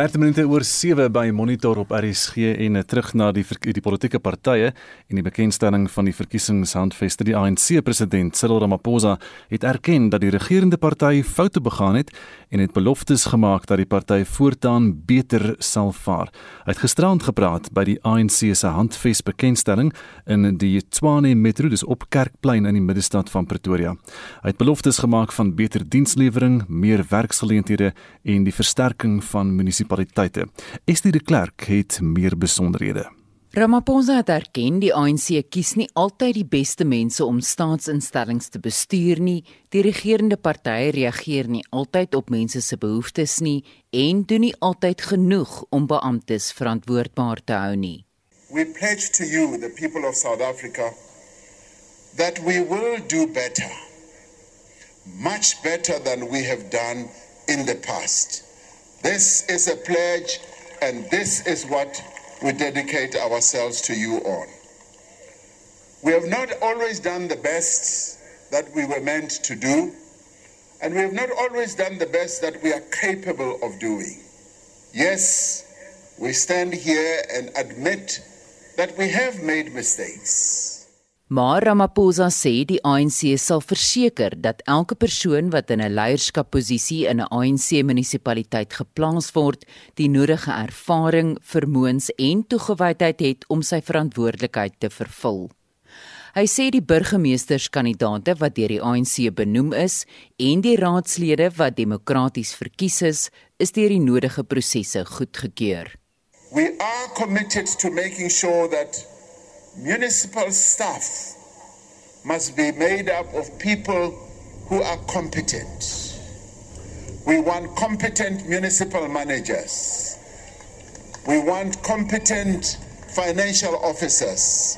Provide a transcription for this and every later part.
13 minute oor 7 by Monitor op RSG en eh, terug na die die politieke partye en die bekendstelling van die verkiesingshandveste die ANC president Cyril Ramaphosa het erken dat die regerende party foute begaan het en het beloftes gemaak dat die party voortaan beter sal vaar. Hy het gisterand gepraat by die ANC se handves bekendstelling in die Tshwane Metro dis op Kerkplein in die middestad van Pretoria. Hy het beloftes gemaak van beter dienslewering, meer werksgeleenthede en die versterking van munisipaliteite. Estie de Klerk het meer besonderhede. Ramaphosa het erken die ANC kies nie altyd die beste mense om staatsinstellings te bestuur nie. Die regerende partye reageer nie altyd op mense se behoeftes nie en doen nie altyd genoeg om beamptes verantwoordbaar te hou nie. We pledge to you the people of South Africa that we will do better. Much better than we have done in the past. This is a pledge, and this is what we dedicate ourselves to you on. We have not always done the best that we were meant to do, and we have not always done the best that we are capable of doing. Yes, we stand here and admit that we have made mistakes. Maar Ramaphosa sê die ANC sal verseker dat elke persoon wat in 'n leierskapposisie in 'n ANC munisipaliteit geplaas word, die nodige ervaring, vermoëns en toegewydheid het om sy verantwoordelikheid te vervul. Hy sê die burgemeesterskandidaate wat deur die ANC benoem is en die raadslede wat demokraties verkies is, is deur die nodige prosesse goedgekeur. We are committed to making sure that municipal staff must be made up of people who are competent. We want competent municipal managers. We want competent financial officers.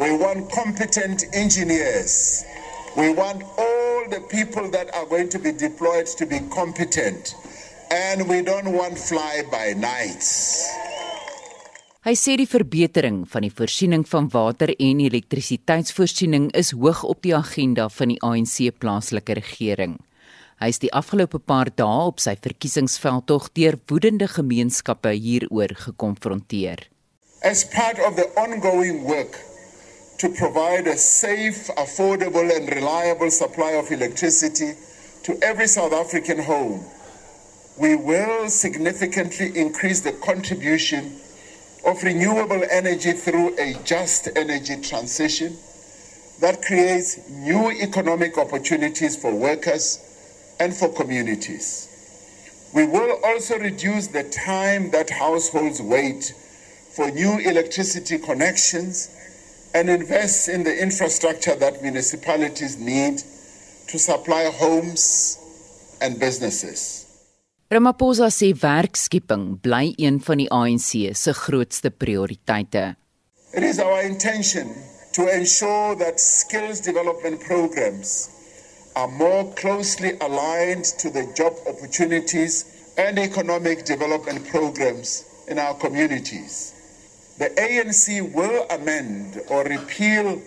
We want competent engineers. We want all the people that are going to be deployed to be competent. And we don't want fly by nights. Hy sê die verbetering van die voorsiening van water en elektrisiteitsvoorsiening is hoog op die agenda van die ANC plaaslike regering. Hy is die afgelope paar dae op sy verkiesingsveldtog deur woedende gemeenskappe hieroor gekonfronteer. As part of the ongoing work to provide a safe, affordable and reliable supply of electricity to every South African home, we will significantly increase the contribution of renewable energy through a just energy transition that creates new economic opportunities for workers and for communities. We will also reduce the time that households wait for new electricity connections and invest in the infrastructure that municipalities need to supply homes and businesses. Ramaphosa sê werkskeping bly een van die ANC se grootste prioriteite. It is our intention to ensure that skills development programs are more closely aligned to the job opportunities and economic development programs in our communities. The ANC will amend or repeal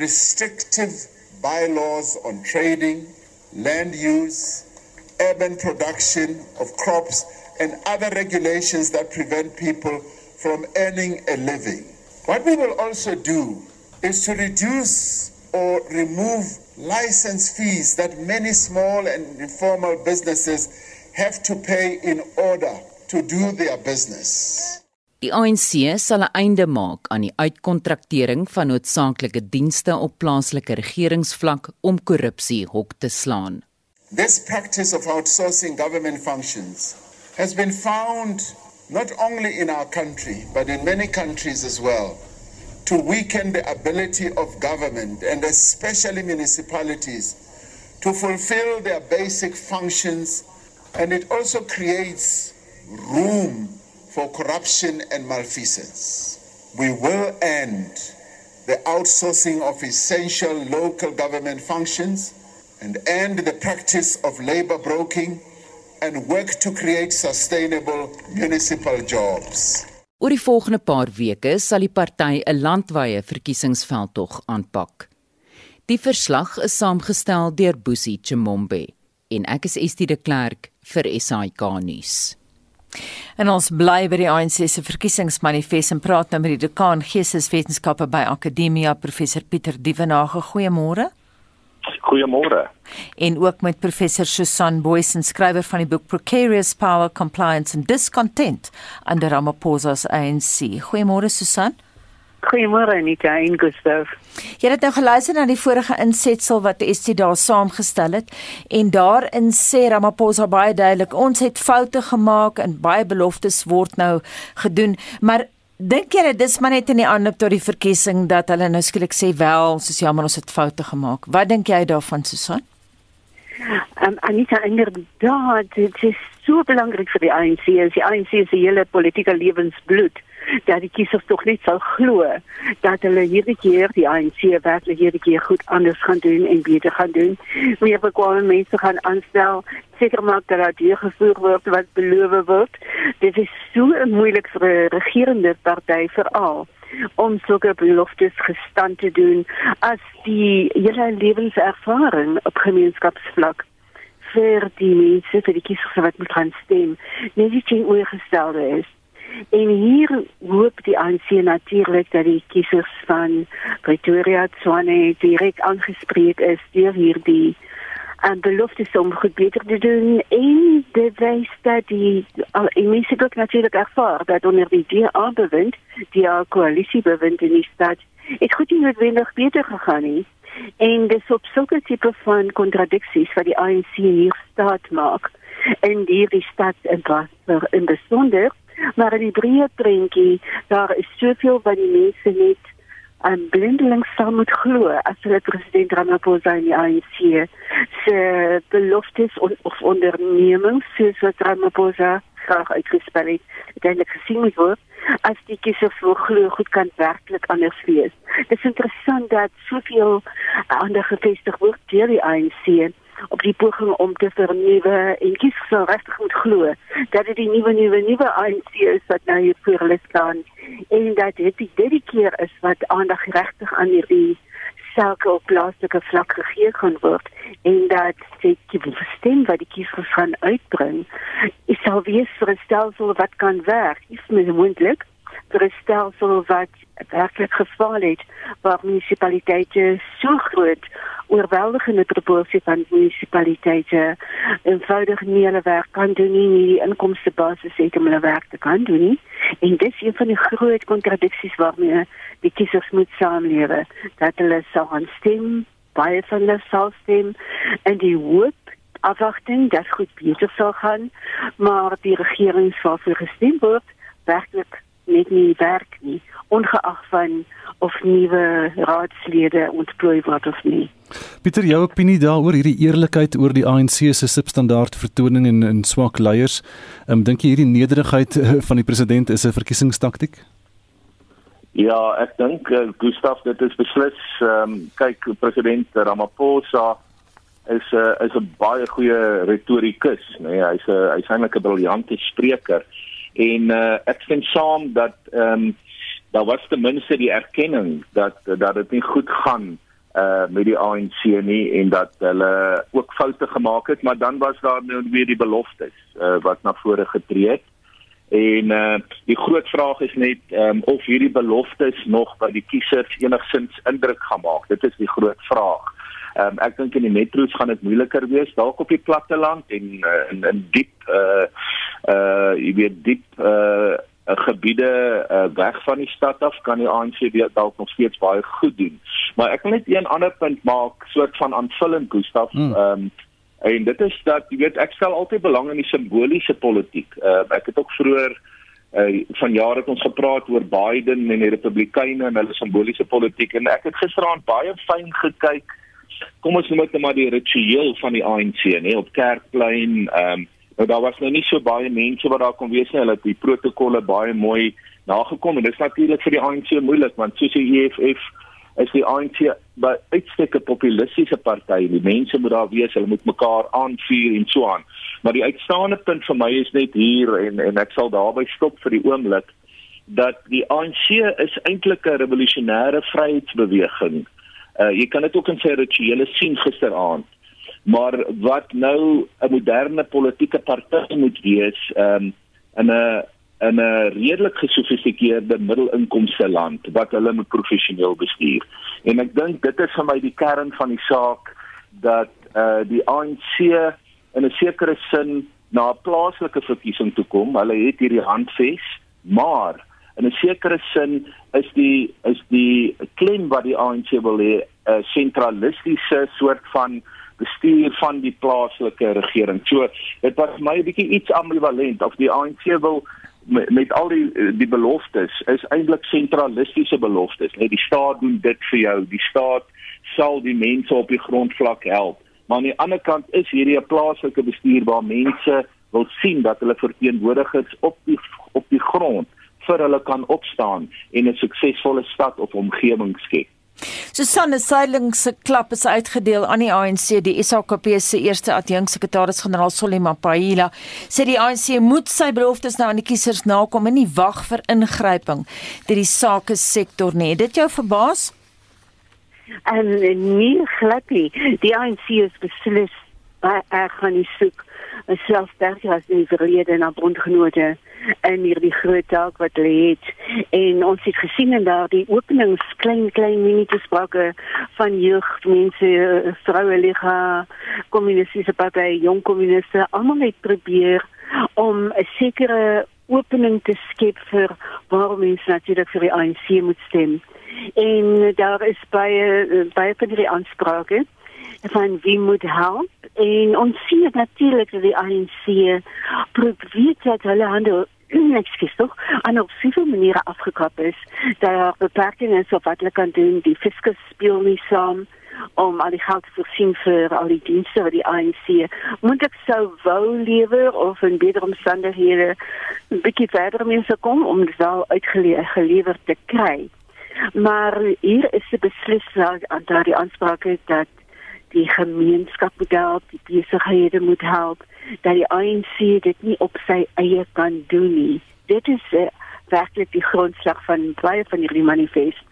restrictive bylaws on trading, land use, urban production of crops and other regulations that prevent people from earning a living. What we will also do is to reduce or remove license fees that many small and informal businesses have to pay in order to do their business. Die ANC sal 'n einde maak aan die uitkontraktering van noodsaaklike dienste op plaaslike regeringsvlak om korrupsie hok te slaan. This practice of outsourcing government functions has been found not only in our country, but in many countries as well, to weaken the ability of government and especially municipalities to fulfill their basic functions. And it also creates room for corruption and malfeasance. We will end the outsourcing of essential local government functions and end the practice of labor broking and work to create sustainable municipal jobs. Oor die volgende paar weke sal die party 'n landwyse verkiesingsveldtog aanpak. Die verslag is saamgestel deur Boesie Chimombe en ek is Estie de Klerk vir SAK nuus. En ons bly by die ANC se verkiesingsmanifest en praat nou met die dekaan Geesteswetenskappe by Akademia professor Pieter Dievenage. Goeiemôre. Goeiemôre. En ook met professor Susan Boysen, skrywer van die boek Precarious Power, Compliance and Discontent under Ramaphosa's ANC. Goeiemôre Susan. Goeiemôre Anita en Gustav. Jy het nou geluister na die vorige insetsel wat ST daar saamgestel het en daarin sê Ramaphosa baie duidelik ons het foute gemaak en baie beloftes word nou gedoen, maar dink jy dit is maar net in die aanloop tot die verkiesing dat hulle nou skielik sê wel, soos jammer ons het foute gemaak. Wat dink jy daarvan Susan? Um, Anita, inderdaad, dit is so belangrik vir die ANC, die ANC se hele politieke lewensbloed dat die kiesers tog net sal glo dat hulle hierdie keer die ANC werklik hierdie keer goed anders gaan doen en beter gaan doen. Meer bekwame mense gaan aanstel, seker maak dat daar die gevoer word wat beloof word. Dit is so moeilik vir 'n regerende party veral om sulke beloftes gestand te doen as die hele lewenservaring op gemeenskapsvlak vir die mense vir die kiesers wat moet gaan stem net nie teenoorgestelde is En hier hoop die ANC natuurlik dat die kiesers van Pretoria Tshwane direk aangespreek is deur hierdie en beloftes om goed beter te doen en dit wys dat die mense ook natuurlik ervaar dat onder die DA bewind, die koalisie bewind in die stad, het goed nie noodwendig beter gegaan nie. En dis op sulke tipe van kontradiksies wat die ANC hier staat maak en hierdie stad in in besonder Maar in die breë prentjie, daar is soveel wat die mense net aan um, blindelings sal moet glo as hulle president Ramaphosa in die ANC se beloftes on, of ondernemings soos wat Ramaphosa graag uitgespel het, uiteindelik gesien moet word as die kiesers wil glo goed kan werklik anders wees. Dit is interessant dat soveel ander gevestig word deur die ANC op die poging om te vernuwe en kies sou regtig moet glo dat dit die nuwe nuwe nuwe ANC is wat nou hier voor hulle staan en dat dit die derde keer is wat aandag regtig aan hierdie sake op plaaslike vlak gegee kan word en dat dit die stem wat die kiesers gaan uitbring is sou wees vir 'n stelsel wat kan werk is met moontlik vir 'n stelsel wat werklik geval het waar munisipaliteite so groot oorweldigende proporsie van munisipaliteite eenvoudig nie hulle werk kan doen nie, nie die inkomste basis het om hulle werk te kan doen nie. En dit is een van die groot kontradiksies waarmee die kiesers moet saamlewe, dat hulle sal aanstem, baie van hulle sal stem en die hoop afwagting dat goed beter sal gaan, maar die regering sal vir gestem word werklik net nie werk nie ongeag van of nuwe raadslede ontplooi word of nie. Pieter, jou opinie daaroor hierdie eerlikheid oor die ANC se substandaard vertoning en in swak leiers, um, dink jy hierdie nederigheid eh, van die president is 'n verkiesingstaktiek? Ja, ek dink uh, Gustaf dit is beslis ehm um, kyk president Ramaphosa is 'n uh, is 'n baie goeie retorikus, nê. Nee, hy's 'n hy's eintlik 'n briljante spreker. En uh, ek stem saam dat ehm um, daar was ten minste die erkenning dat dat dit nie goed gaan uh met die ANC nie en dat hulle ook foute gemaak het maar dan was daar nou weer die beloftes uh wat na vore getree het. En uh die groot vraag is net um, of hierdie beloftes nog by die kiesers enigsins indruk gaan maak. Dit is die groot vraag. Um, ek dink in die metro's gaan dit moeiliker wees dalk op die platteland en uh, in in diep uh uh jy weet diep uh gebiede uh, weg van die stad af kan die ANC dalk nog steeds baie goed doen. Maar ek wil net een ander punt maak, soort van aanvullend Gustaf. Hmm. Ehm mm. um, en dit is dat jy weet ek stel altyd belang in die simboliese politiek. Uh, ek het ook vroeër uh, van jare het ons gepraat oor Biden en die Republikeine en hulle simboliese politiek en ek het gisteraand baie fyn gekyk. Kom ons noem dit maar die ritueel van die ANC, nê, op Kerkplein, ehm um, Nou daar was nou nie so baie mense wat daar kon wees nie. Hulle het die protokolle baie mooi nagekom en dit is natuurlik vir die ANC moeilik want soos die EFF is die ANC by uitstek 'n populistiese party. Die mense moet daar wees, hulle moet mekaar aanvuur en so aan. Maar die uitstaande punt vir my is net hier en en ek sal daarby stop vir die oomblik dat die ANC is eintlik 'n revolusionêre vryheidsbeweging. Uh jy kan dit ook in sy rituele sien gisteraand maar wat nou 'n moderne politieke party moet wees, ehm um, in 'n in 'n redelik gesofistikeerde middelinkomste land wat hulle met professioneel bestuur. En ek dink dit is vir my die kern van die saak dat uh, die ANC in 'n sekere sin na 'n plaaslike verkiesing toe kom. Hulle het hierdie handves, maar in 'n sekere sin is die is die klem wat die ANC wil hê 'n sentralistiese soort van bestuur van die plaaslike regering. So dit was my 'n bietjie iets ambivalent of die ANC wil met, met al die die beloftes is eintlik sentralistiese beloftes. Net die staat doen dit vir jou. Die staat sal die mense op die grondvlak help. Maar aan die ander kant is hierdie 'n plaaslike bestuur waar mense wil sien dat hulle verteenwoordigers op die op die grond vir hulle kan opstaan en 'n suksesvolle stad of omgewing skep. Susanne Seidling se klap is uitgedeel aan die ANC. Die SAKP se eerste adjunksekretaris-generaal Solima Paila sê die ANC moet sy beloftes nou aan die kiesers nakom en nie wag vir ingryping deur die sake sektor nie. Dit jou verbaas? En nie glad nie. Die ANC is beslis baie gaan nie soek selfstandig as in die verlede na bondgenote en hierdie groot taak wat hulle het. En ons het gesien in daardie openings klein klein minitesprake van jeugmense vroue liga kommunistiese party jong kommuniste almal het probeer om 'n sekere opening te skep vir waarom mense natuurlik vir die ANC moet stem. En daar is baie baie van die aansprake van wie moet help en ons sien natuurlik dat die ANC probeer dat hulle handel ekskuus tog aan op soveel maniere afgekap is dat beperkings is op wat hulle kan doen die fiskus speel nie saam om al die geld te voorsien vir al die dienste wat die ANC moontlik sou wou lewer of in beter omstandighede 'n bietjie verder mense kom om dit wel uitgelewer te kry. Maar hier is die beslissing aan daardie aansprake dat die gemeenskap moet help, die besighede moet help, dat die ANC dit nie op sy eie kan doen nie. Dit is uh, werklik die grondslag van baie van hierdie manifest.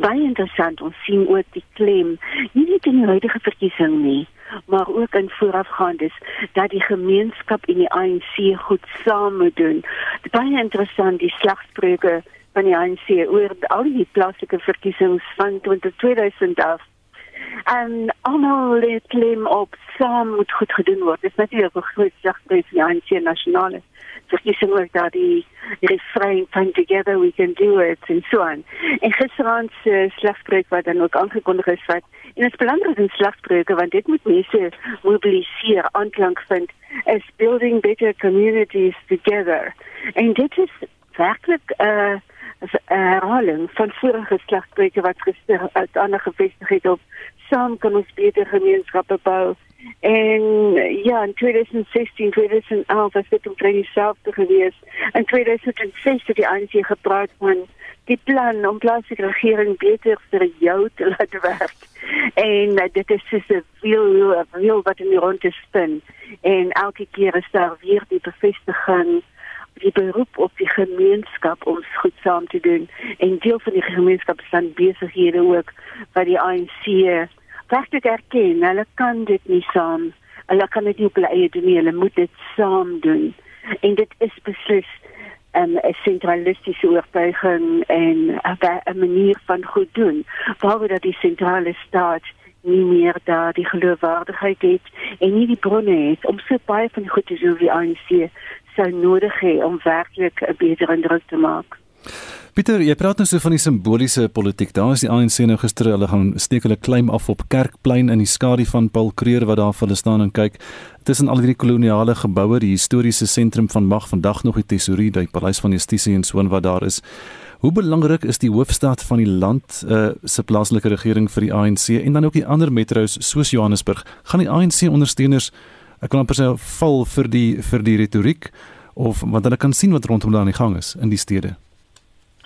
Baie interessant, ons sien ook die klem, nie net in die huidige verkiesing nie, maar ook in voorafgaandes dat die gemeenskap en die ANC goed saam moet doen. Baie interessant die slagspreuke van die ANC oor al die plaaslike verkiesings van 2020 af en almal lê klem op saam moet goed gedoen word. Dit is natuurlik 'n groot sak by die ANC nasionale verkiesing ook daar die refrein van together we can do it en so aan. En gisterand se slagspreuk wat dan ook aangekondig is wat en dit is belangrik in slagspreuke want dit moet mense mobiliseer, aanklank vind is building better communities together. En dit is werklik 'n uh, herhaling van vorige slagspreuke wat gister uit ander gevestig het op saam kan ons beter gemeenskappe bou. En ja, in 2016, 2011 was dit omtrent dieselfde geweest. In 2006 het die ANC gepraat van die plan om plaaslike regering beter vir jou te laat werk. En uh, dit is soos 'n wiel, wiel wat in die ronde spin. En elke keer is daar weer die bevestiging die beroep op die gemeenskap om goed saam te doen en deel van die gemeenskap se besighede ook wat die ANC werklik erken, hulle kan dit nie saam. Hulle kan dit nie op hulle eie doen nie, hulle moet dit saam doen. En dit is beslis um, 'n sentralistiese oortuiging en 'n manier van goed doen. Behalwe dat die sentrale staat nie meer daar die geloofwaardigheid het en nie die bronne het om so baie van die goed te doen wie ANC sou nodig hê om werklik 'n beter indruk te maak. Pieter, jy praat nou so van die simboliese politiek. Daar is die ANC nou gister, hulle gaan steek hulle claim af op Kerkplein in die skadu van Paul Kreer wat daar vir hulle staan en kyk tussen al die koloniale geboue, die historiese sentrum van mag vandag nog die tesorie, die paleis van justisie en so en wat daar is. Hoe belangrik is die hoofstad van die land uh, se plaaslike regering vir die ANC en dan ook die ander metro's soos Johannesburg? Gaan die ANC ondersteuners ek kan amper sê val vir die vir die retoriek of want hulle kan sien wat rondom daar aan die gang is in die stede?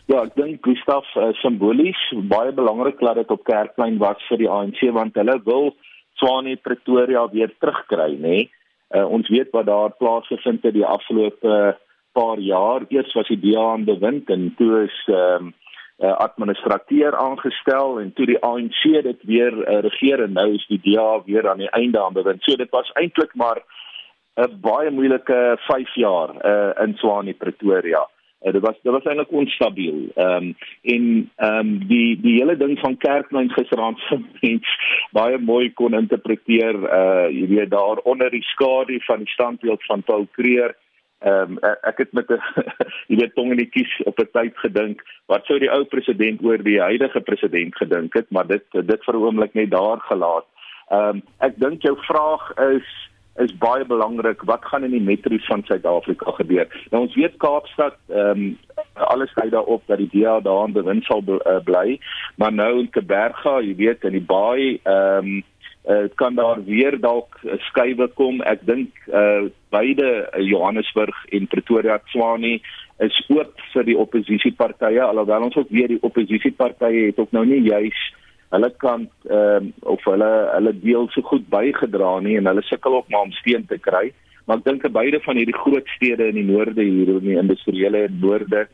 Ja, ek dink Gustaf uh, simbolies baie belangrik dat dit op Kerkplein was vir die ANC want hulle wil Swanie Pretoria weer terugkry, nê. Uh, ons weet wat daar plaasgevind het die afgelope uh, paar jaar. Eers was die DA aan bewind en toe is ehm um, uh, administrateur aangestel en toe die ANC dit weer uh, regeer en nou is die DA weer aan die einde aan bewind. So dit was eintlik maar 'n baie moeilike 5 jaar uh, in Swani Pretoria. Uh, dit was dit was eintlik onstabiel. Ehm um, en ehm um, die die hele ding van Kerkmyn gisteraand se mens baie mooi kon interpreteer. Uh jy weet daar onder die skadu van die standbeeld van Paul Creer. Ehm um, ek het met 'n jy weet tong in die kies op 'n tyd gedink wat sou die ou president oor die huidige president gedink het, maar dit dit vir 'n oomblik net daar gelaat. Ehm um, ek dink jou vraag is is baie belangrik. Wat gaan in die metro's van Suid-Afrika gebeur? Nou ons weet Kaapstad ehm um, alles dui daarop dat die DA daar in bewind sal uh, bly, maar nou in Kaberga, jy weet in die baai ehm um, uh, kan daar weer dalk skuwe kom. Ek dink uh, beide uh, Johannesburg en Pretoria Tswane is oop vir die oppositiepartye alhoewel ons ook weer die oppositiepartye het ook nou nie juis hulle kant ehm um, of hulle hulle deel so goed bygedra nie en hulle sukkel ook maar om steun te kry. Maar ek dink beide van hierdie groot stede in die noorde hier in die industriële noorde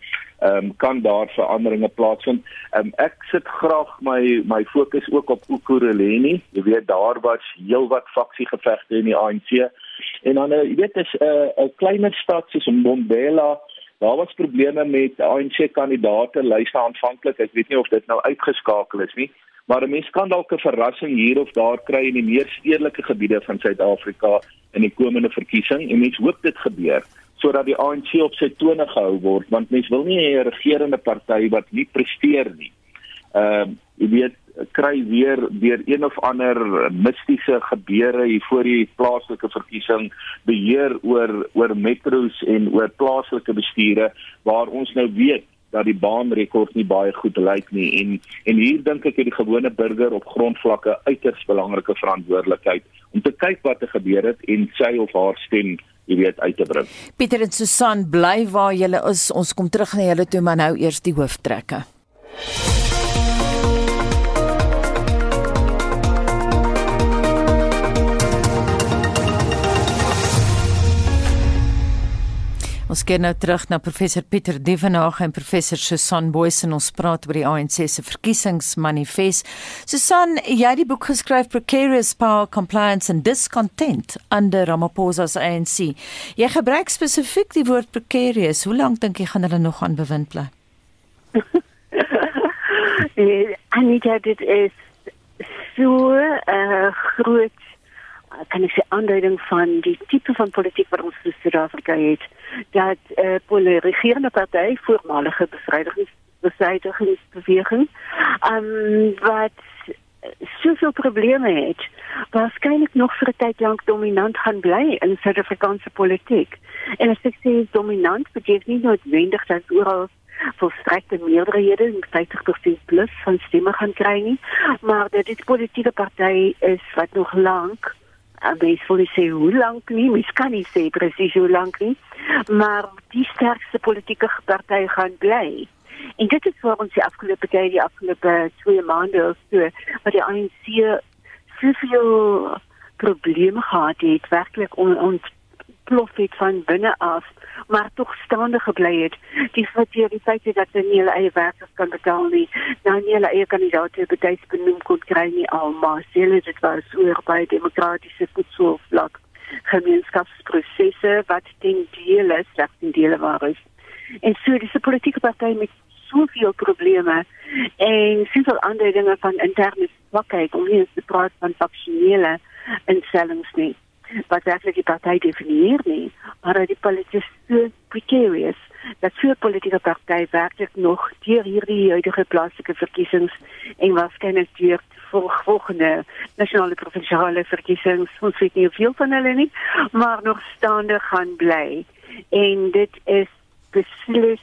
ehm um, kan daar veranderinge plaasvind. Ehm um, ek sit graag my my fokus ook op Ukuruleni. Jy weet daar was heelwat faksiegevegte in die ANC. En dan uh, jy weet is 'n uh, 'n kleiner stad soos Mbombela Daar was probleme met ANC kandidaate lyste aanvanklik. Ek weet nie of dit nou uitgeskakel is nie, maar 'n mens kan dalk 'n verrassing hier of daar kry in die meer stedelike gebiede van Suid-Afrika in die komende verkiesing en mens hoop dit gebeur sodat die ANC op sy tone gehou word want mens wil nie 'n regerende party wat nie presteer nie. Ehm uh, jy weet kry weer deur een of ander mistiese gebeure hier voor die plaaslike verkiesing beheer oor oor metros en oor plaaslike besture waar ons nou weet dat die baanrekord nie baie goed lyk nie en en hier dink ek het die gewone burger op grondvlakke uiters belangrike verantwoordelikheid om te kyk wat er gebeur het en sy of haar stem jy weet uit te bring. Pieter en Susan bly waar julle is. Ons kom terug na julle toe maar nou eers die hooftrekke. Kyk nou terug na professor Pieter Devenage en professor Susan Boyce en ons praat oor die ANC se verkiesingsmanifest. Susan, jy het die boek geskryf Precarious Power Compliance and Discontent under Ramaphosa's ANC. Jy gebruik spesifiek die woord precarious. Hoe lank dink jy gaan hulle nog aan bewind bly? Anita, dit is so 'n uh, groot kan ek sê aanduiding van die tipe van politiek wat ons in Suid-Afrika het dat eh uh, regerende party voormalige bevrydingsbeweging ehm um, wat soveel probleme het waarskynlik nog vir 'n tyd lank dominant gaan bly in Suid-Afrikaanse politiek. En as ek sê dominant beteken nie noodwendig dat oral volstrekte meerderhede, 50% plus van stemme gaan kry nie, maar dat dit politieke party is wat nog lank mens wil nie sê hoe lank nie, mens kan nie sê presies hoe lank nie, maar die sterkste politieke party gaan bly. En dit is waar ons die afgelope tyd, die afgelope twee maande of so, wat die ANC soveel probleme gehad het, werklik on, ons plof het van binne af maar tog staande gebly het. Die fataliteit dat hulle nie hulle eie werkers kan betaal nie, nou nie hulle eie kandidaate betyds benoem kon kry nie almal. Hulle dit was oor by demokratiese voedselvlak gemeenskapsprosesse wat ten dele slegs ten dele waar is. En so dis 'n politieke party met soveel probleme en soveel ander dinge van interne swakheid om nie te praat van faksionele instellings nie wat werklik die party definieer nie, maar dat die politiek so precarious dat vir politieke partye werklik nog deur hierdie huidige plaaslike verkiesings en waarskynlik deur volgende nasionale provinsiale verkiesings, ons weet nie hoeveel van hulle nie, maar nog staande gaan bly. En dit is beslis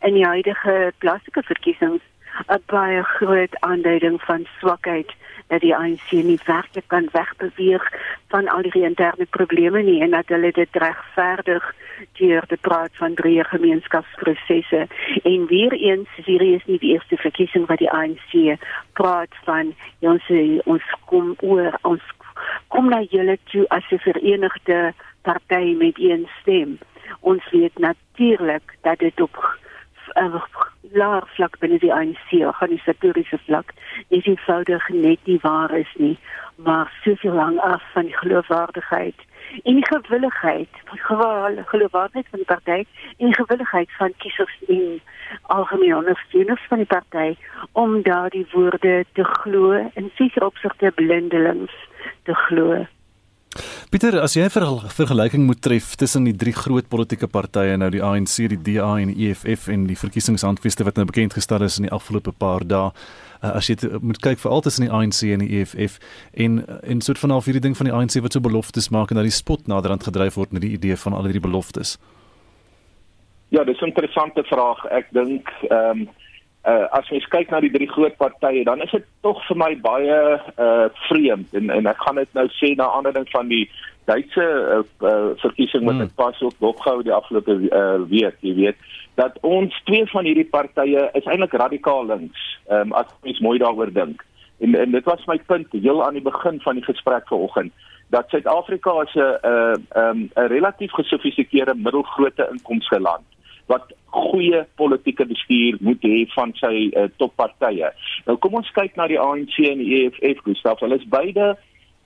in die huidige plaaslike verkiesings 'n baie groot aanduiding van swakheid dat die ANC nie werklik kan wegbeweeg van al die interne probleme nie en dat hulle dit regverdig deur te praat van drie gemeenskapsprosesse. En weer eens hierdie is nie die eerste verkiesing wat die ANC praat van ons ons kom oor ons kom na julle toe as 'n verenigde party met een stem. Ons weet natuurlik dat dit op uh, laer vlak binne die ANC, organisatoriese vlak, is eenvoudig net nie waar is nie, maar soveel lank af van die geloofwaardigheid en die gewilligheid, geloofwaardigheid van die party en die gewilligheid van kiesers en algemene ondersteuners van die party om daardie woorde te glo en seker opsigte blindelings te glo. Pieter, as jy 'n vergelyking moet tref tussen die drie groot politieke partye nou die ANC, die DA en die EFF en die verkiesingshandveste wat nou bekend gestel is in die afgelope paar dae, uh, as jy te, moet kyk veral tussen die ANC en die EFF en en soort van al hierdie ding van die ANC wat so beloftes maak en dat die spot naderhand gedryf word met die idee van al hierdie beloftes. Ja, dis 'n interessante vraag. Ek dink ehm um, uh, as mens kyk na die drie groot partye, dan is dit tog vir my baie uh vreemd en en ek gaan dit nou sê na aanleiding van die Duitse uh, uh, verkiesing wat hmm. pas ook dopgehou die afgelope uh, week, jy weet, dat ons twee van hierdie partye is eintlik radikaal links, um, as mens mooi daaroor dink. En en dit was my punt heel aan die begin van die gesprek vanoggend dat Suid-Afrika as 'n 'n 'n 'n relatief gesofistikeerde middelgrootte inkomste land wat goeie politieke bestuur moet hê van sy uh, toppartye. Nou kom ons kyk na die ANC en die EFF, Gustaf. Hulle is beide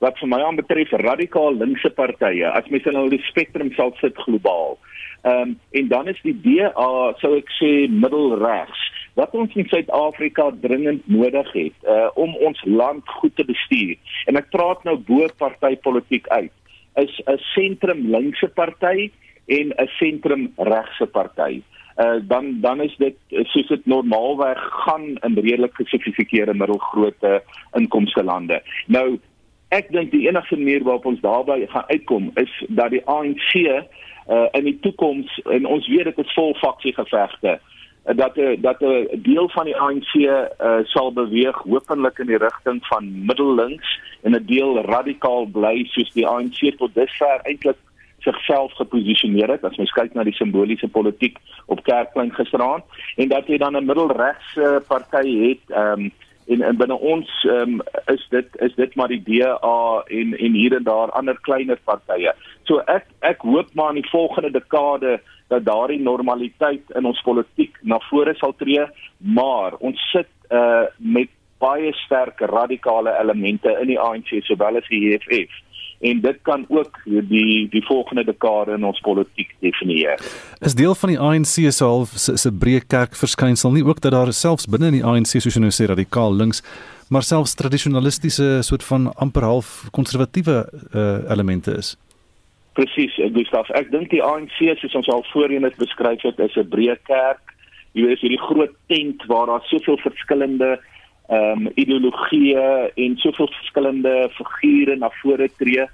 wat vir my aanbetref radikaal linkse partye. As mens nou die spektrum sal sit globaal. Ehm um, en dan is die DA, sou ek sê, middelregs. Wat ons in Suid-Afrika dringend nodig het uh, om ons land goed te bestuur. En ek praat nou bo partytetiek uit. Is 'n sentrum linkse party en 'n sentrum regse party. Uh dan dan is dit soos dit normaalweg gaan in redelik gesofistikeerde middelgrootte inkomste lande. Nou ek dink die enigste manier waarop ons daarby gaan uitkom is dat die ANC uh in die toekoms en ons weet dit is vol faksie gevegte uh, dat dat 'n deel van die ANC uh, sal beweeg hopelik in die rigting van middellinks en 'n deel radikaal bly soos die ANC tot dusver eintlik sigself geposisioneer het as mens kyk na die simboliese politiek op Kerkplein gisteraand en dat jy dan 'n middelregse party het ehm um, en, en binne ons um, is dit is dit maar die DA en en hier en daar ander kleiner partye. So ek ek hoop maar in die volgende dekade dat daardie normaliteit in ons politiek na vore sal tree, maar ons sit uh met baie sterk radikale elemente in die ANC sowel as die EFF en dit kan ook die die volgende dekade in ons politiek definieer. Is deel van die ANC se half se breë kerk verskynsel nie ook dat daar selfs binne in die ANC soos jy nou sê radikaal links maar selfs tradisionalistiese soort van amper half konservatiewe uh, elemente is. Presies, Gustaf. Ek dink die ANC soos ons al voorheen het beskryf het, is 'n breë kerk. Jy weet, hierdie groot tent waar daar soveel verskillende ehm um, ideologieë en soveel verskillende figure na vore tree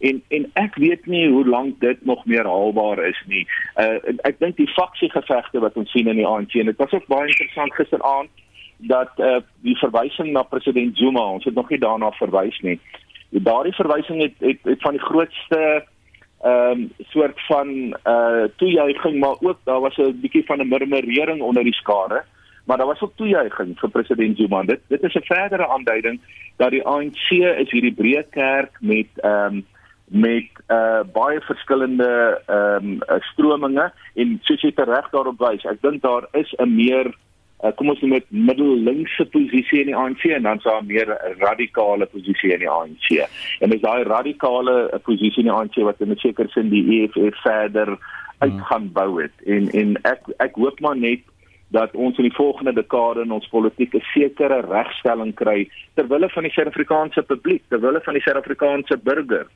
en en ek weet nie hoe lank dit nog meer haalbaar is nie. Uh ek dink die faksiegevegte wat ons sien in die ANC en dit was ook baie interessant gisteraand dat uh die verwysing na president Zuma, ons het nog nie daarna verwys nie. Daardie verwysing het, het het van die grootste ehm um, soort van uh toejuiging maar ook daar was 'n bietjie van 'n murmurering onder die skare. Uh maar daar was ook toejuiging vir president Zuma. Dit dit is 'n verdere aanduiding dat die ANC is hierdie breë kerk met ehm um, met uh baie verskillende ehm um, strominge en soos jy reg daarop wys, ek dink daar is 'n meer uh, kom ons noem dit middellinkse posisie in die ANC en dan so 'n meer radikale posisie in die ANC. En dis daai radikale posisie in die ANC wat in 'n sekere sin die EFF verder hmm. uit gaan bou het. En en ek ek hoop maar net dat ons in die volgende dekade in ons politieke sekere regstelling kry ter wille van die Suid-Afrikaanse publiek, ter wille van die Suid-Afrikaanse burger,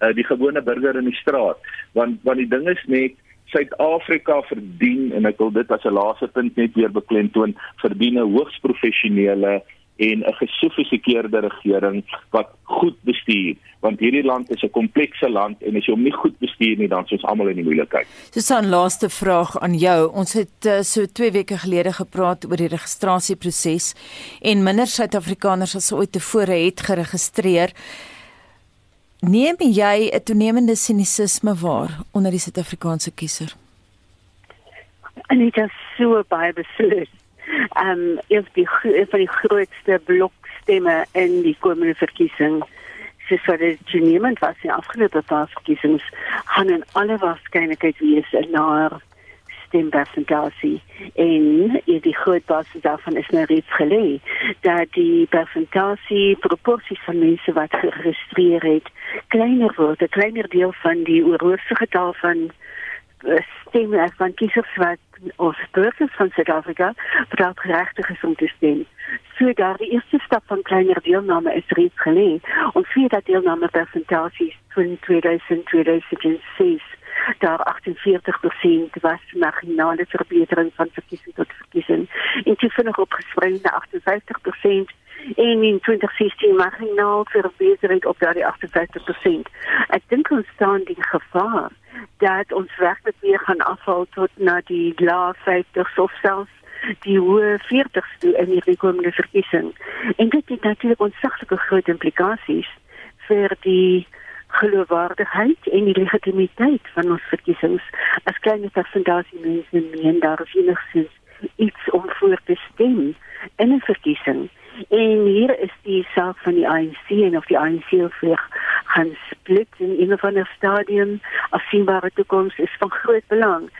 uh, die gewone burger in die straat. Want want die ding is net Suid-Afrika verdien en ek wil dit as 'n laaste punt net weer beklemtoon, verdien 'n hoogs professionele en 'n gesofistikeerde regering wat goed bestuur want hierdie land is 'n komplekse land en as jy hom nie goed bestuur nie dan is ons almal in die moeilikheid. Susan laaste vraag aan jou. Ons het uh, so 2 weke gelede gepraat oor die registrasieproses en minder Suid-Afrikaners as ooit tevore het geregistreer. Neem jy 'n toenemende sinisisme waar onder die Suid-Afrikaanse kiezer? En dit is so baie beslis ehm um, is die van die grootste blokstemme in die komende verkiesing. Dis wat dit niemand was in afgelope paar verkiesings gaan in alle waarskynlikheid wees 'n naar stempersentasie en die groot basis daarvan is nou reeds gelê dat die persentasie proporsies van mense wat geregistreer het kleiner word 'n kleiner deel van die oorhoofse getal van eh, stemme van kiesers wat of burgers van Suid-Afrika wat geregtig is om te stem. So daar die eerste stap van kleiner deelname is reeds gelê. Ons sien dat deelname persentasies van 2000 2006 daar 48% was marginale verbetering van verkiesing tot verkiesing. En dit vinnig opgespring na 58% en in 2016 marginaal verbetering op daardie 58%. Ek dink ons staan die gevaar dat ons werklik weer gaan afval tot na die lae 50s of selfs die hoë 40s toe in die komende verkiesing. En dit het natuurlik ontsaglike groot implikasies vir die geloofwaardigheid en die legitimiteit van ons verkiesings. As klein persentasie mense meen daar is enigstens iets om voor te stem in 'n verkiesing. En hier is die saak van die ANC en of die ANC vir gaan split in een of ander stadium afsienbare toekoms is van groot belang.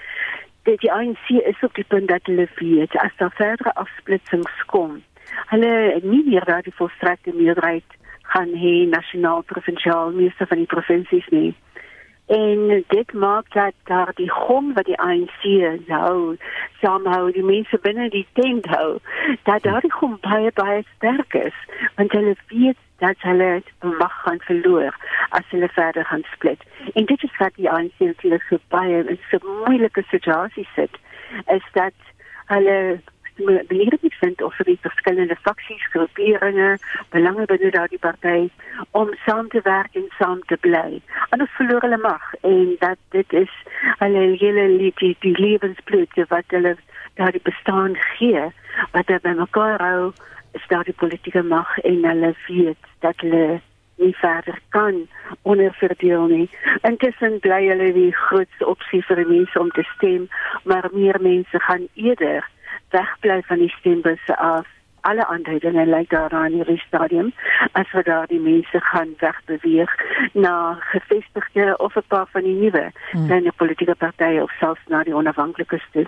Dit die ANC is op die punt dat hulle weet as daar verdere afsplitsings kom. Hulle nie meer daar die volstrekte meerderheid gaan hê nasionaal provinsiaal meeste van die provinsies nie. En dit maak dat daar die gom wat die ANC nou saamhou, die mense binne die tent hou, dat daar die gom baie baie sterk is, want hulle weet dat hulle mag gaan verloor as hulle verder gaan split. En dit is wat die ANC natuurlik so baie in so moeilike situasie sit, is dat hulle belangrik vind of vir die verskillende faksies, groeperinge, belange binne daardie party om saam te werk en saam te bly. Anders verloor hulle mag en dat dit is hulle hele die, die lewensbloed wat hulle daardie bestaan gee wat hulle by mekaar hou is daardie politieke mag en hulle weet dat hulle nie verder kan onderverdeel nie. Intussen bly hulle die grootste opsie vir mense om te stem, maar meer mense gaan eerder wegbly van die stembusse af alle aanduidinge lyk daarna in hierdie stadium as wat daar die mense gaan wegbeweeg na gevestigde of 'n paar van die nuwe hmm. kleine politieke partye of selfs na die onafhanklikes toe.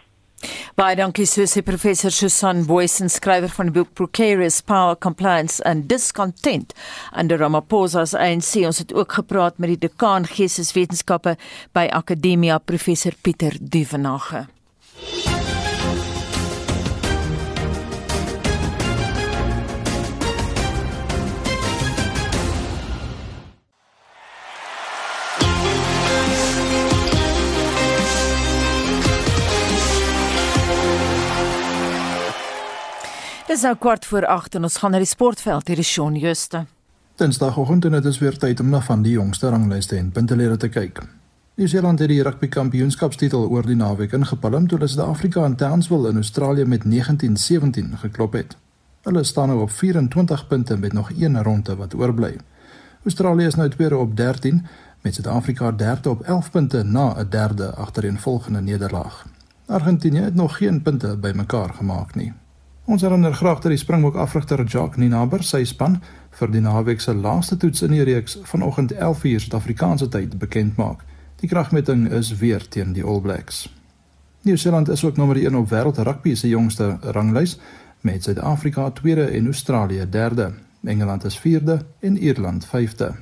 Baie dankie Susie professor Susan Boysen skrywer van die boek Precarious Power Compliance and Discontent under Ramaphosa's ANC ons het ook gepraat met die dekaan geesteswetenskappe by Akademia professor Pieter Duvenage. Dis nou kwart voor 8 en ons gaan na die sportveld hier die Shaun Juste. Dinsdagoggend en dit is weer tyd om na van die jongste ranglyste en puntelere te kyk. Nieu-Seeland het die rugby kampioenskapstitel oor die naweek ingepalm toe hulle Suid-Afrika in Townsville in Australië met 19-17 geklop het. Hulle staan nou op 24 punte met nog een ronde wat oorbly. Australië is nou tweede op 13 met Suid-Afrika derde op 11 punte na 'n derde agtereenvolgende nederlaag. Argentinië het nog geen punte bymekaar gemaak nie. Ons herinner graag dat die Springbok afrigter Jacques Ninaber sy span vir die naweek se laaste toets in die reeks vanoggend 11:00 Suid-Afrikaanse tyd bekend maak. Die kragmeting is weer teen die All Blacks. Nieu-Seeland is ook nommer 1 op wêreld rugby se jongste ranglys met Suid-Afrika tweede en Australië derde. Engeland is vierde en Ierland vyfde.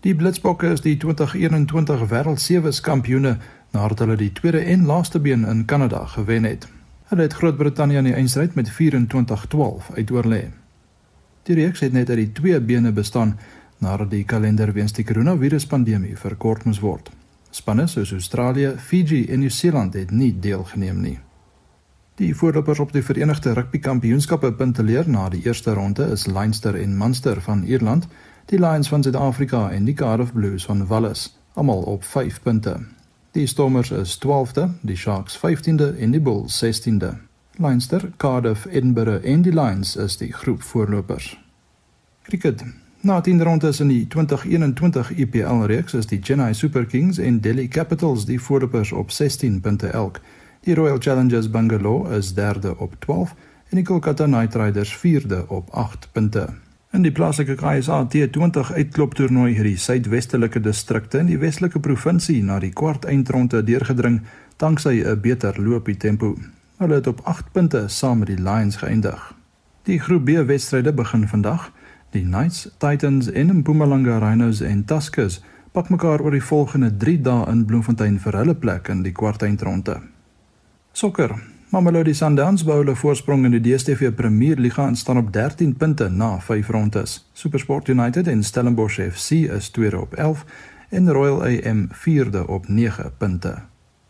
Die Blitsbokke is die 2021 wêreld sewe kampioene nadat hulle die tweede en laaste been in Kanada gewen het. Hulle het Groot-Brittanje in die eindstryd met 24-12 uitoorlê. Die reeks het net uit die twee bene bestaan nadat die kalender weens die koronaviruspandemie verkort moes word. Spanne soos Australië, Fiji en Nieu-Seeland het nie deelgeneem nie. Die voorlopers op die Verenigde Rugby Kampioenskappe punteleer na die eerste ronde is Leinster en Munster van Ierland, die Lions van Suid-Afrika en die Cardiff Blues van Wallis, almal op 5 punte. Die Stormers is 12de, die Sharks 15de en die Bulls 16de. Leinster, Cardiff, Edinburgh en die Lions is die groep voorlopers. Cricket. Na 10 rondes in die 2021 IPL reeks is die Chennai Super Kings en Delhi Capitals die voorlopers op 16 punte elk. Die Royal Challengers Bangalore is derde op 12 en die Kolkata Knight Riders vierde op 8 punte. In die plaaslike KSA T20 uitkloptoernooi het die suidwestelike distrikte in die Weselike provinsie na die kwart eindronde deurgedring danksy 'n beter loopie tempo. Hulle het op 8 punte saam met die Lions geëindig. Die groep B wedstryde begin vandag. Die Knights, Titans en Mpumalanga Rhinos en Tuskers pak mekaar oor die volgende 3 dae in Bloemfontein vir hulle plek in die kwartfinale. Sokker. Mamelodi Sundowns bou hulle voorsprong in die DStv Premier Liga en staan op 13 punte na 5 rondes. SuperSport United en Stellenbosch FC is tweede op 11 en Royal AM vierde op 9 punte.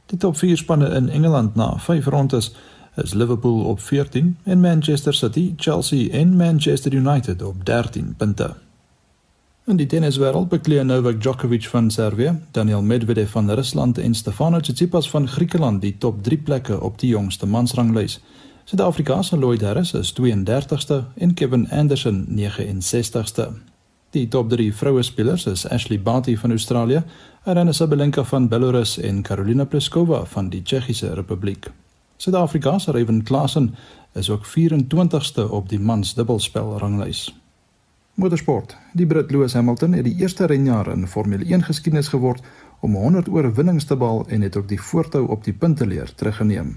Die top 4 spanne in Engeland na 5 rondes is Liverpool op 14 en Manchester City, Chelsea en Manchester United op 13 punte. In die tenniswêreld bekleë Novak Djokovic van Servië, Daniel Medvedev van Rusland en Stefanos Tsitsipas van Griekeland die top 3 plekke op die jongste mansranglys. Suid-Afrika se Lloyd Harris is 32ste en Kevin Anderson 69ste. Die top 3 vroue spelers is Ashley Barty van Australië, Aryna Sabalenka van Belarus en Karolina Pliskova van die Tsjechiese Republiek. Suid-Afrika se Ryan Klassen is ook 24ste op die mans dubbelspel ranglys. Motorsport. Die Brit Lewis Hamilton het die eerste renjaer in Formule 1 geskiedenis geword om 100 oorwinnings te behaal en het ook die voortou op die punteleer teruggeneem.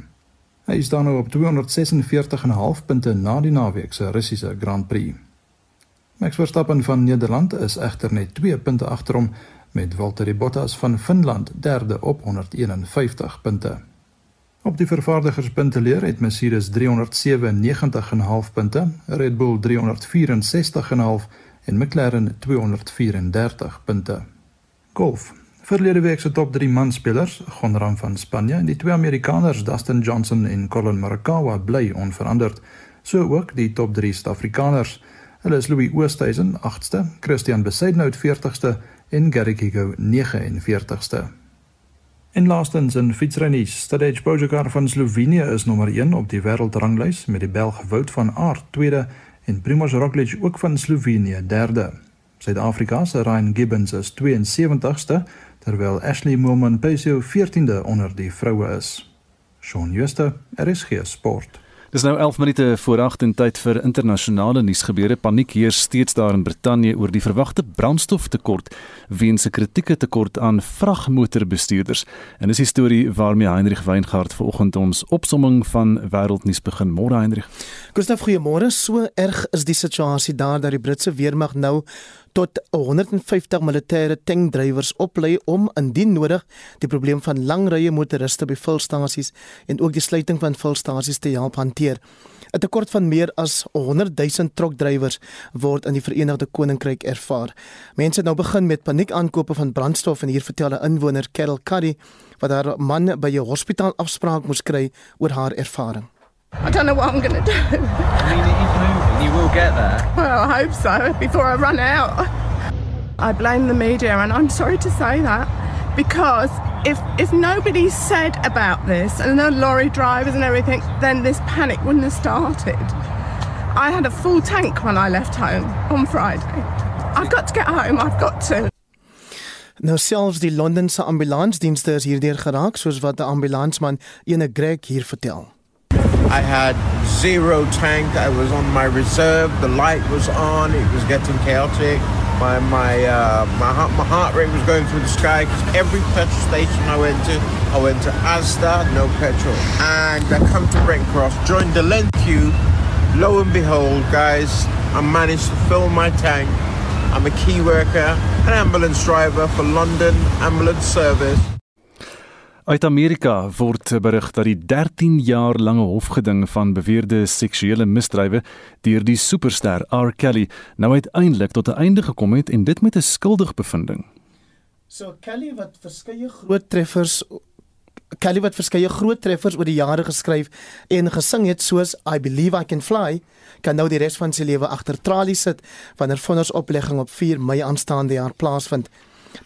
Hy staan nou op 246,5 punte na die naweek se Russiese Grand Prix. Max Verstappen van Nederland is egter net 2 punte agter hom met Valtteri Bottas van Finland derde op 151 punte. Op die vervaardigerspunteleer het Mercedes 397,5 punte, Red Bull 364,5 en McLaren 234 punte. Golf. Verlede week se top 3 manspelers, Gonram van Spanje en die twee Amerikaners Dustin Johnson en Collin Morikawa bly onveranderd. So ook die top 3 Suid-Afrikaners. Hulle is Louis Oosthuizen 8ste, Christian Besaidnout 40ste en Gary Kigo 49ste. En laastens in fietsrennies, Stadej Pogačar van Slovenië is nommer 1 op die wêreldranglys met die Belg Wout van Aert tweede en Primož Roglič ook van Slovenië derde. Suid-Afrika se Ryan Gibbons is 72ste terwyl Ashley Moolman-Pasio 14de onder die vroue is. Shaun Schuster, RSG Sport. Dis nou 11 minute voor 8 en tyd vir internasionale nuusgebeure. Paniek heers steeds daar in Brittanje oor die verwagte brandstoftekort weens 'n kritieke tekort aan vragmotorbestuurders. En dis die storie waarmee Heinrich Weingart vanoggend ons opsomming van wêreldnuus begin. Môre Heinrich. Gustav, goeiemôre. So erg is die situasie daar dat die Britse weermag nou tot 150 militêre tankdrywers oplei om indien nodig die probleem van lang rye motoriste by vulstasies en ook die sluiting van vulstasies te help hanteer. 'n Tekort van meer as 100 000 trokdrywers word in die Verenigde Koninkryk ervaar. Mense het nou begin met paniekaankope van brandstof en hier vertel 'n inwoner, Carol Curry, wat haar man by 'n hospitaal afspraak moes kry oor haar ervaring. I don't know what I'm going to do. I mean, it is moving. You will get there. Well, I hope so before I run out. I blame the media, and I'm sorry to say that because if if nobody said about this and the lorry drivers and everything, then this panic wouldn't have started. I had a full tank when I left home on Friday. I've got to get home. I've got to. Nou selfs die Londense ambulansdienste is hierdeur geraak soos wat 'n ambulansman ene Greg hier vertel. I had zero tank. I was on my reserve. The light was on. It was getting chaotic. My my uh, my heart my heart rate was going through the sky because every petrol station I went to, I went to Asda, no petrol, and I come to Brent Cross, joined the length queue. Lo and behold, guys, I managed to fill my tank. I'm a key worker, an ambulance driver for London Ambulance Service. Uit Amerika word berig dat die 13 jaar lange hofgeding van beweerde seksuele misdrywe deur die superster R Kelly nou uiteindelik tot 'n einde gekom het en dit met 'n skuldigbevinding. So Kelly wat verskeie groot treffers Kelly wat verskeie groot treffers oor die jare geskryf en gesing het soos I believe I can fly kan nou die res van sy lewe agter tralies sit wanneer vondersoplegging op 4 Mei aanstaande jaar plaasvind.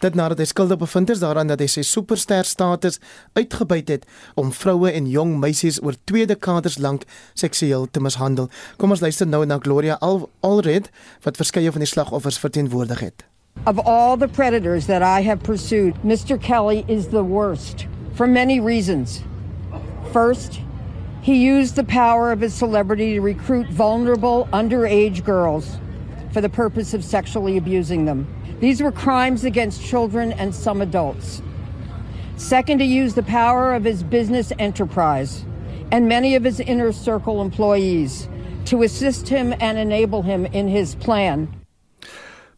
Dit nadat hy skuldig bevind is daaraan dat hy sy superster status uitgebuit het om vroue en jong meisies oor twee dekades lank seksueel te mishandel. Kom ons luister nou na Gloria Al Alred wat verskeie van die slagoffers verteenwoordig het. Of all the predators that I have pursued, Mr. Kelly is the worst for many reasons. First, he used the power of his celebrity to recruit vulnerable underage girls for the purpose of sexually abusing them. These were crimes against children and some adults. Second, to use the power of his business enterprise and many of his inner circle employees to assist him and enable him in his plan.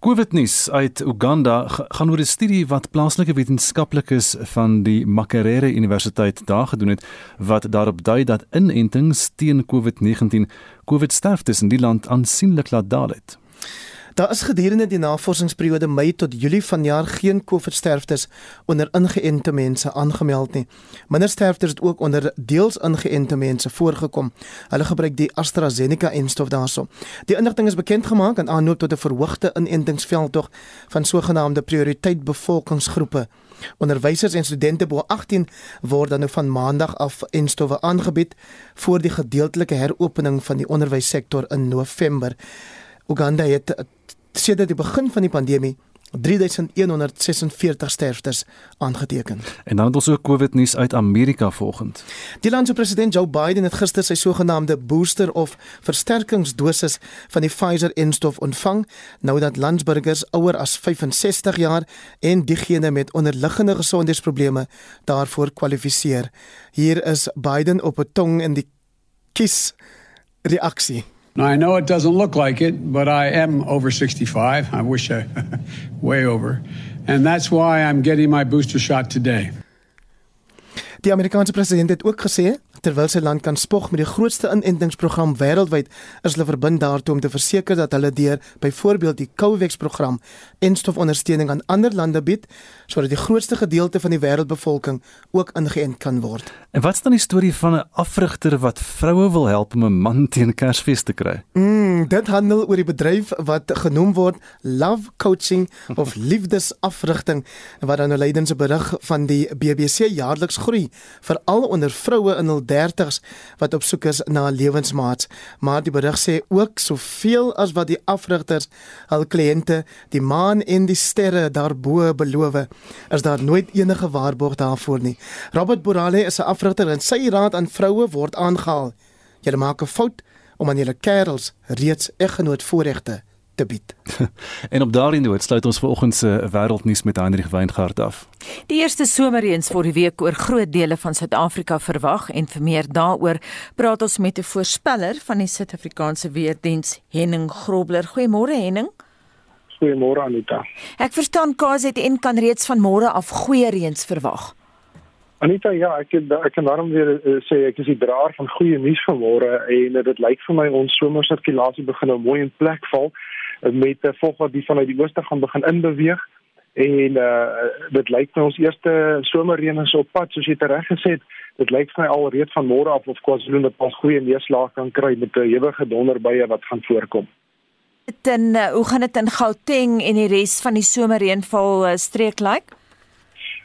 COVID-nuus uit Uganda gaan oor 'n studie wat plaaslike wetenskaplikes van die Makerere Universiteit daar gedoen het wat daarop dui dat inentings teen COVID-19 COVID-sterftes in die land aansienlik laat daal het. Daar is gedurende die navorsingsperiode Mei tot Julie vanjaar geen COVID-sterftes onder ingeënte mense aangemeld nie. Minder sterftes het ook onder deels ingeënte mense voorgekom. Hulle gebruik die AstraZeneca-enstof daarso. Die inligting is bekend gemaak in aanloop tot 'n verhoogde inentingsveldtog van sogenaamde prioriteit bevolkingsgroepe. Onderwysers en studente bo 18 word dan nou van maandag af enstowwe aangebied voor die gedeeltelike heropening van die onderwyssektor in November. Uganda het sedert die begin van die pandemie 3146 sterftes aangeteken. En dan het ons ook COVID nuus uit Amerika volgend. Die land se president Joe Biden het gister sy sogenaamde booster of versterkingsdosis van die Pfizer-enstof ontvang, nou dat landsburgers ouer as 65 jaar en diegene met onderliggende gesondheidsprobleme daarvoor kwalifiseer. Hier is Biden op 'n tong in die kies reaksie. Now, I know it doesn't look like it, but I am over 65. I wish I way over. And that's why I'm getting my booster shot today. Die Amerikaanse president het ook gesê terwyl sy land kan spog met die grootste inentingsprogram wêreldwyd, is hulle verbind daartoe om te verseker dat hulle deur byvoorbeeld die COVAX program enstofondersteuning aan ander lande bied sodat die grootste gedeelte van die wêreldbevolking ook ingeënt kan word. En wat is dan die storie van 'n afrigter wat vroue wil help om 'n man teen Kersfees te kry? Mm, dit handel oor die bedryf wat genoem word Love Coaching of liefdesafrigting wat dan 'n leidense berig van die BBC jaarliks groei veral onder vroue in hul 30s wat op soek is na 'n lewensmaat. Maar die berig sê ook soveel as wat die afrigters hul kliënte die maan en die sterre daarbo beloof, is daar nooit enige waarborg daarvoor nie. Robert Borale is 'n afrigter en sy raad aan vroue word aangehaal. Jy maak 'n fout om aan julle kerels reeds eggenoot voorregte te bied. en op daardie noot sluit ons vanoggend se wêreldnuus met Heinrich Weingart af. Die eerste somerreëns vir die week oor groot dele van Suid-Afrika verwag en vir meer daaroor praat ons met 'n voorspeller van die Suid-Afrikaanse Weerdiens, Henning Grobler. Goeiemôre Henning. Goeiemôre Anita. Ek verstaan KZN kan reeds van môre af goeie reëns verwag. Anita, ja, ek het, ek kan daarom weer uh, sê ek is die draer van goeie nuus vanmôre en uh, dit lyk vir my ons somersirkulasie begin nou mooi in plek val met 'n volg wat die vanuit die ooste gaan begin inbeweeg en uh dit lyk vir ons eerste somerreën is op pad soos jy reg gesê het dit lyk vir my al reeds van môre af of KwaZulu-Natal goeie neerslag kan kry met 'n ewige donderbuie wat gaan voorkom. Dit en uh, hoe gaan dit in Gauteng en die res van die somerreënval uh, streek lyk? Like?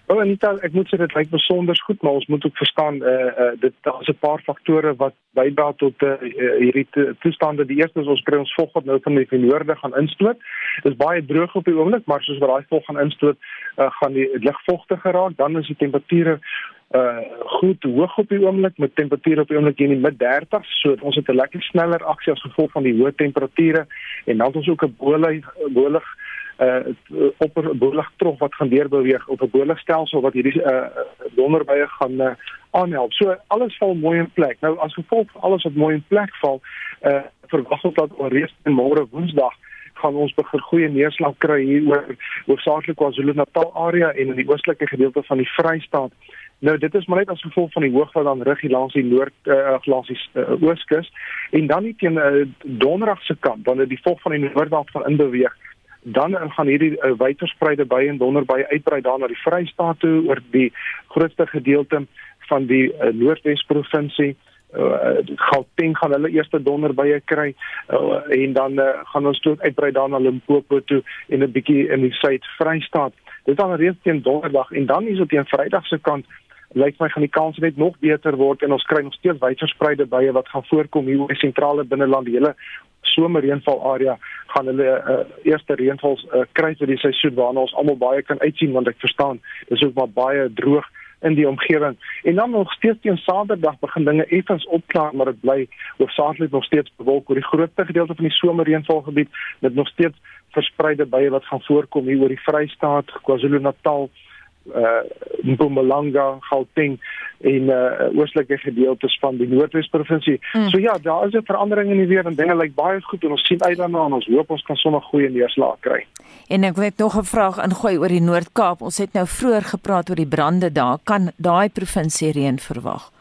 Wel dit ek moet sê dit lyk besonder goed, maar ons moet ook verstaan eh uh, uh, dit daar's 'n paar faktore wat bydra tot uh, hierdie toestande. Die eerste is ons kry ons vog wat nou van die noorde gaan instoot. Dit is baie droog op die oomblik, maar soos wat daai vog gaan instoot, uh, gaan die lig vogtig geraak, dan is die temperature uh goed hoog op die oomblik met temperature op die oomblik in die mid 30s so ons het 'n lekker sneller aksie as gevolg van die hoë temperature en dan het ons ook 'n bolig bolig uh op 'n boligtrof wat gaan deurbeweeg op 'n boligstelsel wat hierdie uh donderbuie gaan uh, aanhelp. So alles val mooi in plek. Nou as gevolg van alles wat mooi in plek val, uh verwag ons dat reeds môre Woensdag gaan ons begin goeie neerslag kry hier oor hoofsaaklik KwaZulu-Natal area en in die oostelike gedeelte van die Vrystaat. Nou dit is maar net as gevolg van die hoog wat dan rig hier langs die noord uh, langs die uh, ooskus en dan nie teen uh, donderdag se kant wanneer die volk van die noordwes van inbeweeg dan gaan hierdie uh, wydverspreide bye en donderbye uitbrei daar na die Vrystaat toe oor die grootste gedeelte van die uh, Noordwes provinsie. Uh, Gauteng gaan hulle eerste donderbye kry uh, en dan uh, gaan ons toe uitbrei daar na Limpopo toe en 'n bietjie in die Suid-Vrystaat. Dit dan reeds teen donderdag en dan is dit teen Vrydag se kant lyk my gaan die kans net nog beter word en ons kry nog steeds wydverspreide bye wat gaan voorkom hier die sentrale binneland. Die hele somerreënval area gaan hulle uh, eerste reënval uh, kry vir die seisoen waarna ons almal baie kan uitsien want ek verstaan dis ook maar baie droog in die omgewing. En dan nog steeds teen Saterdag begin dinge effens opklaar maar dit bly hoofsaaklik nog steeds bewolk oor die grootste gedeelte van die somerreënvalgebied met nog steeds verspreide bye wat gaan voorkom hier oor die Vrystaat, KwaZulu-Natal uh Mpumalanga, Gauteng en uh oostelike gedeeltes van die Noordwes provinsie. Mm. So ja, daar is 'n verandering in die weer en dinge lyk baie goed en ons sien uit daarna en ons hoop ons kan sommer goeie neerslae kry. En ek wil nog 'n vraag ingooi oor die Noord-Kaap. Ons het nou vroeër gepraat oor die brande daar. Kan daai provinsie reën verwag?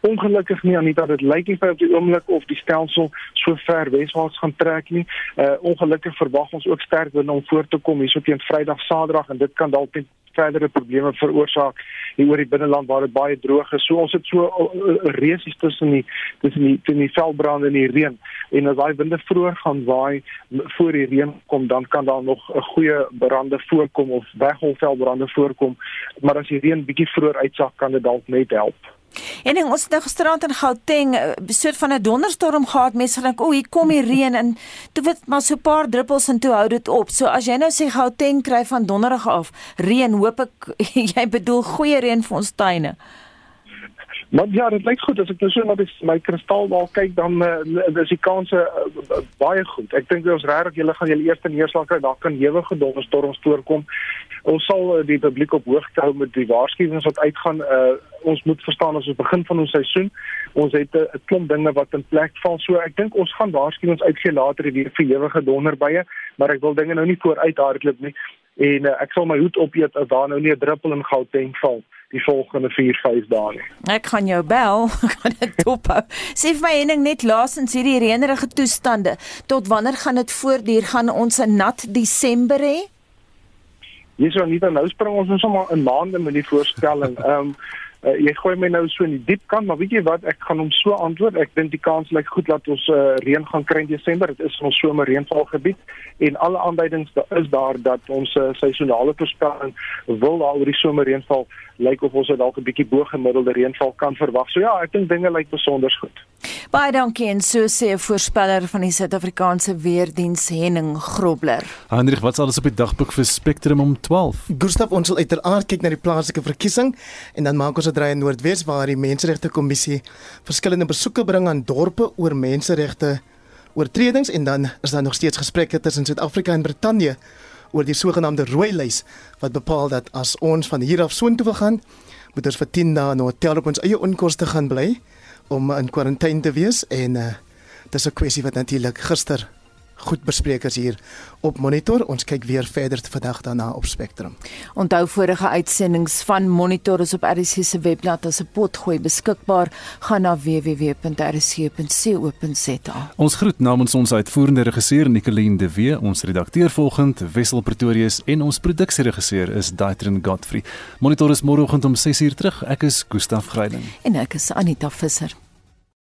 Ongelukkig nie Anita, dit lyk nie vir op die oomblik of die stelsel so ver weswaarts gaan trek nie. Uh ongelukkig verwag ons ook sterk wind om voor te kom hierso teen Vrydag, Saterdag en dit kan dalk verdere probleme veroorsaak hier oor die binneland waar dit baie droog is. So ons het so 'n resies tussen die tussen die tussen die veldbrande en die reën en as daai winde vroeër gaan waai voor die reën kom dan kan daar nog 'n goeie brande voorkom of wegholveldbrande voorkom. Maar as die reën bietjie vroeër uitsak kan dit dalk net help. En ding, ons het nou gisterand in Gauteng 'n uh, soort van 'n donderstorm gehad. Mense dink, "O, hier kom die reën." En toe word maar so 'n paar druppels en toe hou dit op. So as jy nou sê Gauteng kry van donderdag af reën, hoop ek jy bedoel goeie reën vir ons tuine. Maar ja, dit lyk goed as ek nou so na my kristalbal kyk dan uh, is die kanse uh, baie goed. Ek dink ons regtig julle gaan julle eerste neerslag kry, daar kan ewige donderstorms voorkom. Ons sal uh, die publiek op hoogte hou met die waarskuwings wat uitgaan. Uh, ons moet verstaan as ons begin van ons seisoen, ons het 'n uh, klomp dinge wat in plek val. So ek dink ons gaan waarskuwings uitgee later hierdie vir ewige donderbye, maar ek wil dinge nou nie vooruit hardloop nie. En uh, ek sal my hoed opeet as daar nou nie 'n druppel in Gauteng val die volgende 4, 5 dae nie. Ek kan jou bel, kan dit dophou. Sê vir my Henning net laasens hierdie reënerige toestande, tot wanneer gaan dit voortduur? Gaan ons 'n nat Desember hê? Hier sou nie dan nou spring ons ons sommer 'n maande met die voorstelling. Ehm um, uh, jy gooi my nou so in die diep kant, maar weet jy wat, ek gaan hom so antwoord. Ek dink die kans lyk goed dat ons uh, reën gaan kry in Desember. Dit is ons somer reënvalgebied en alle aanduidings daar is daar dat ons uh, seisonale voorspelling wil daar oor die somer reënval lyk of ons dalk 'n bietjie bo gemiddelde reënval kan verwag. So ja, ek dink dinge lyk besonder goed. Baie dankie en so sê 'n voorspeller van die Suid-Afrikaanse Weerdiens Henning Grobler. Hendrik, wat sal ons op die dagboek vir Spectrum om 12? Gustav ons sal uiteraard kyk na die plaaslike verkiesing en dan maak ons 'n draai in Noordwes waar die Menseregte Kommissie verskillende besoeke bring aan dorpe oor menseregte oortredings en dan is daar nog steeds gesprekke tussen Suid-Afrika en Brittanje oor die sogenaamde rooi lys wat bepaal dat as ons van hier af soontoe wil gaan, moet ons vir 10 dae in 'n hotel op ons eie onkoste gaan bly om in kwarantyne te wees en uh, dis 'n kwessie wat natuurlik gister goed bespreek is hier op Monitor. Ons kyk weer verder vandag daarna op Spectrum. Onthou vorige uitsendings van Monitor is op RC se webblad as 'n potgooi beskikbaar. Gaan na www.rc.co.za. Ons groet namens ons uitvoerende regisseur Nicoline de Wee, ons redakteur volgend Wessel Pretorius en ons produksieregisseur is Daitrin Godfrey. Monitor is môreoggend om 6:00 terug. Ek is Gustaf Greiling en ek is Anita Visser.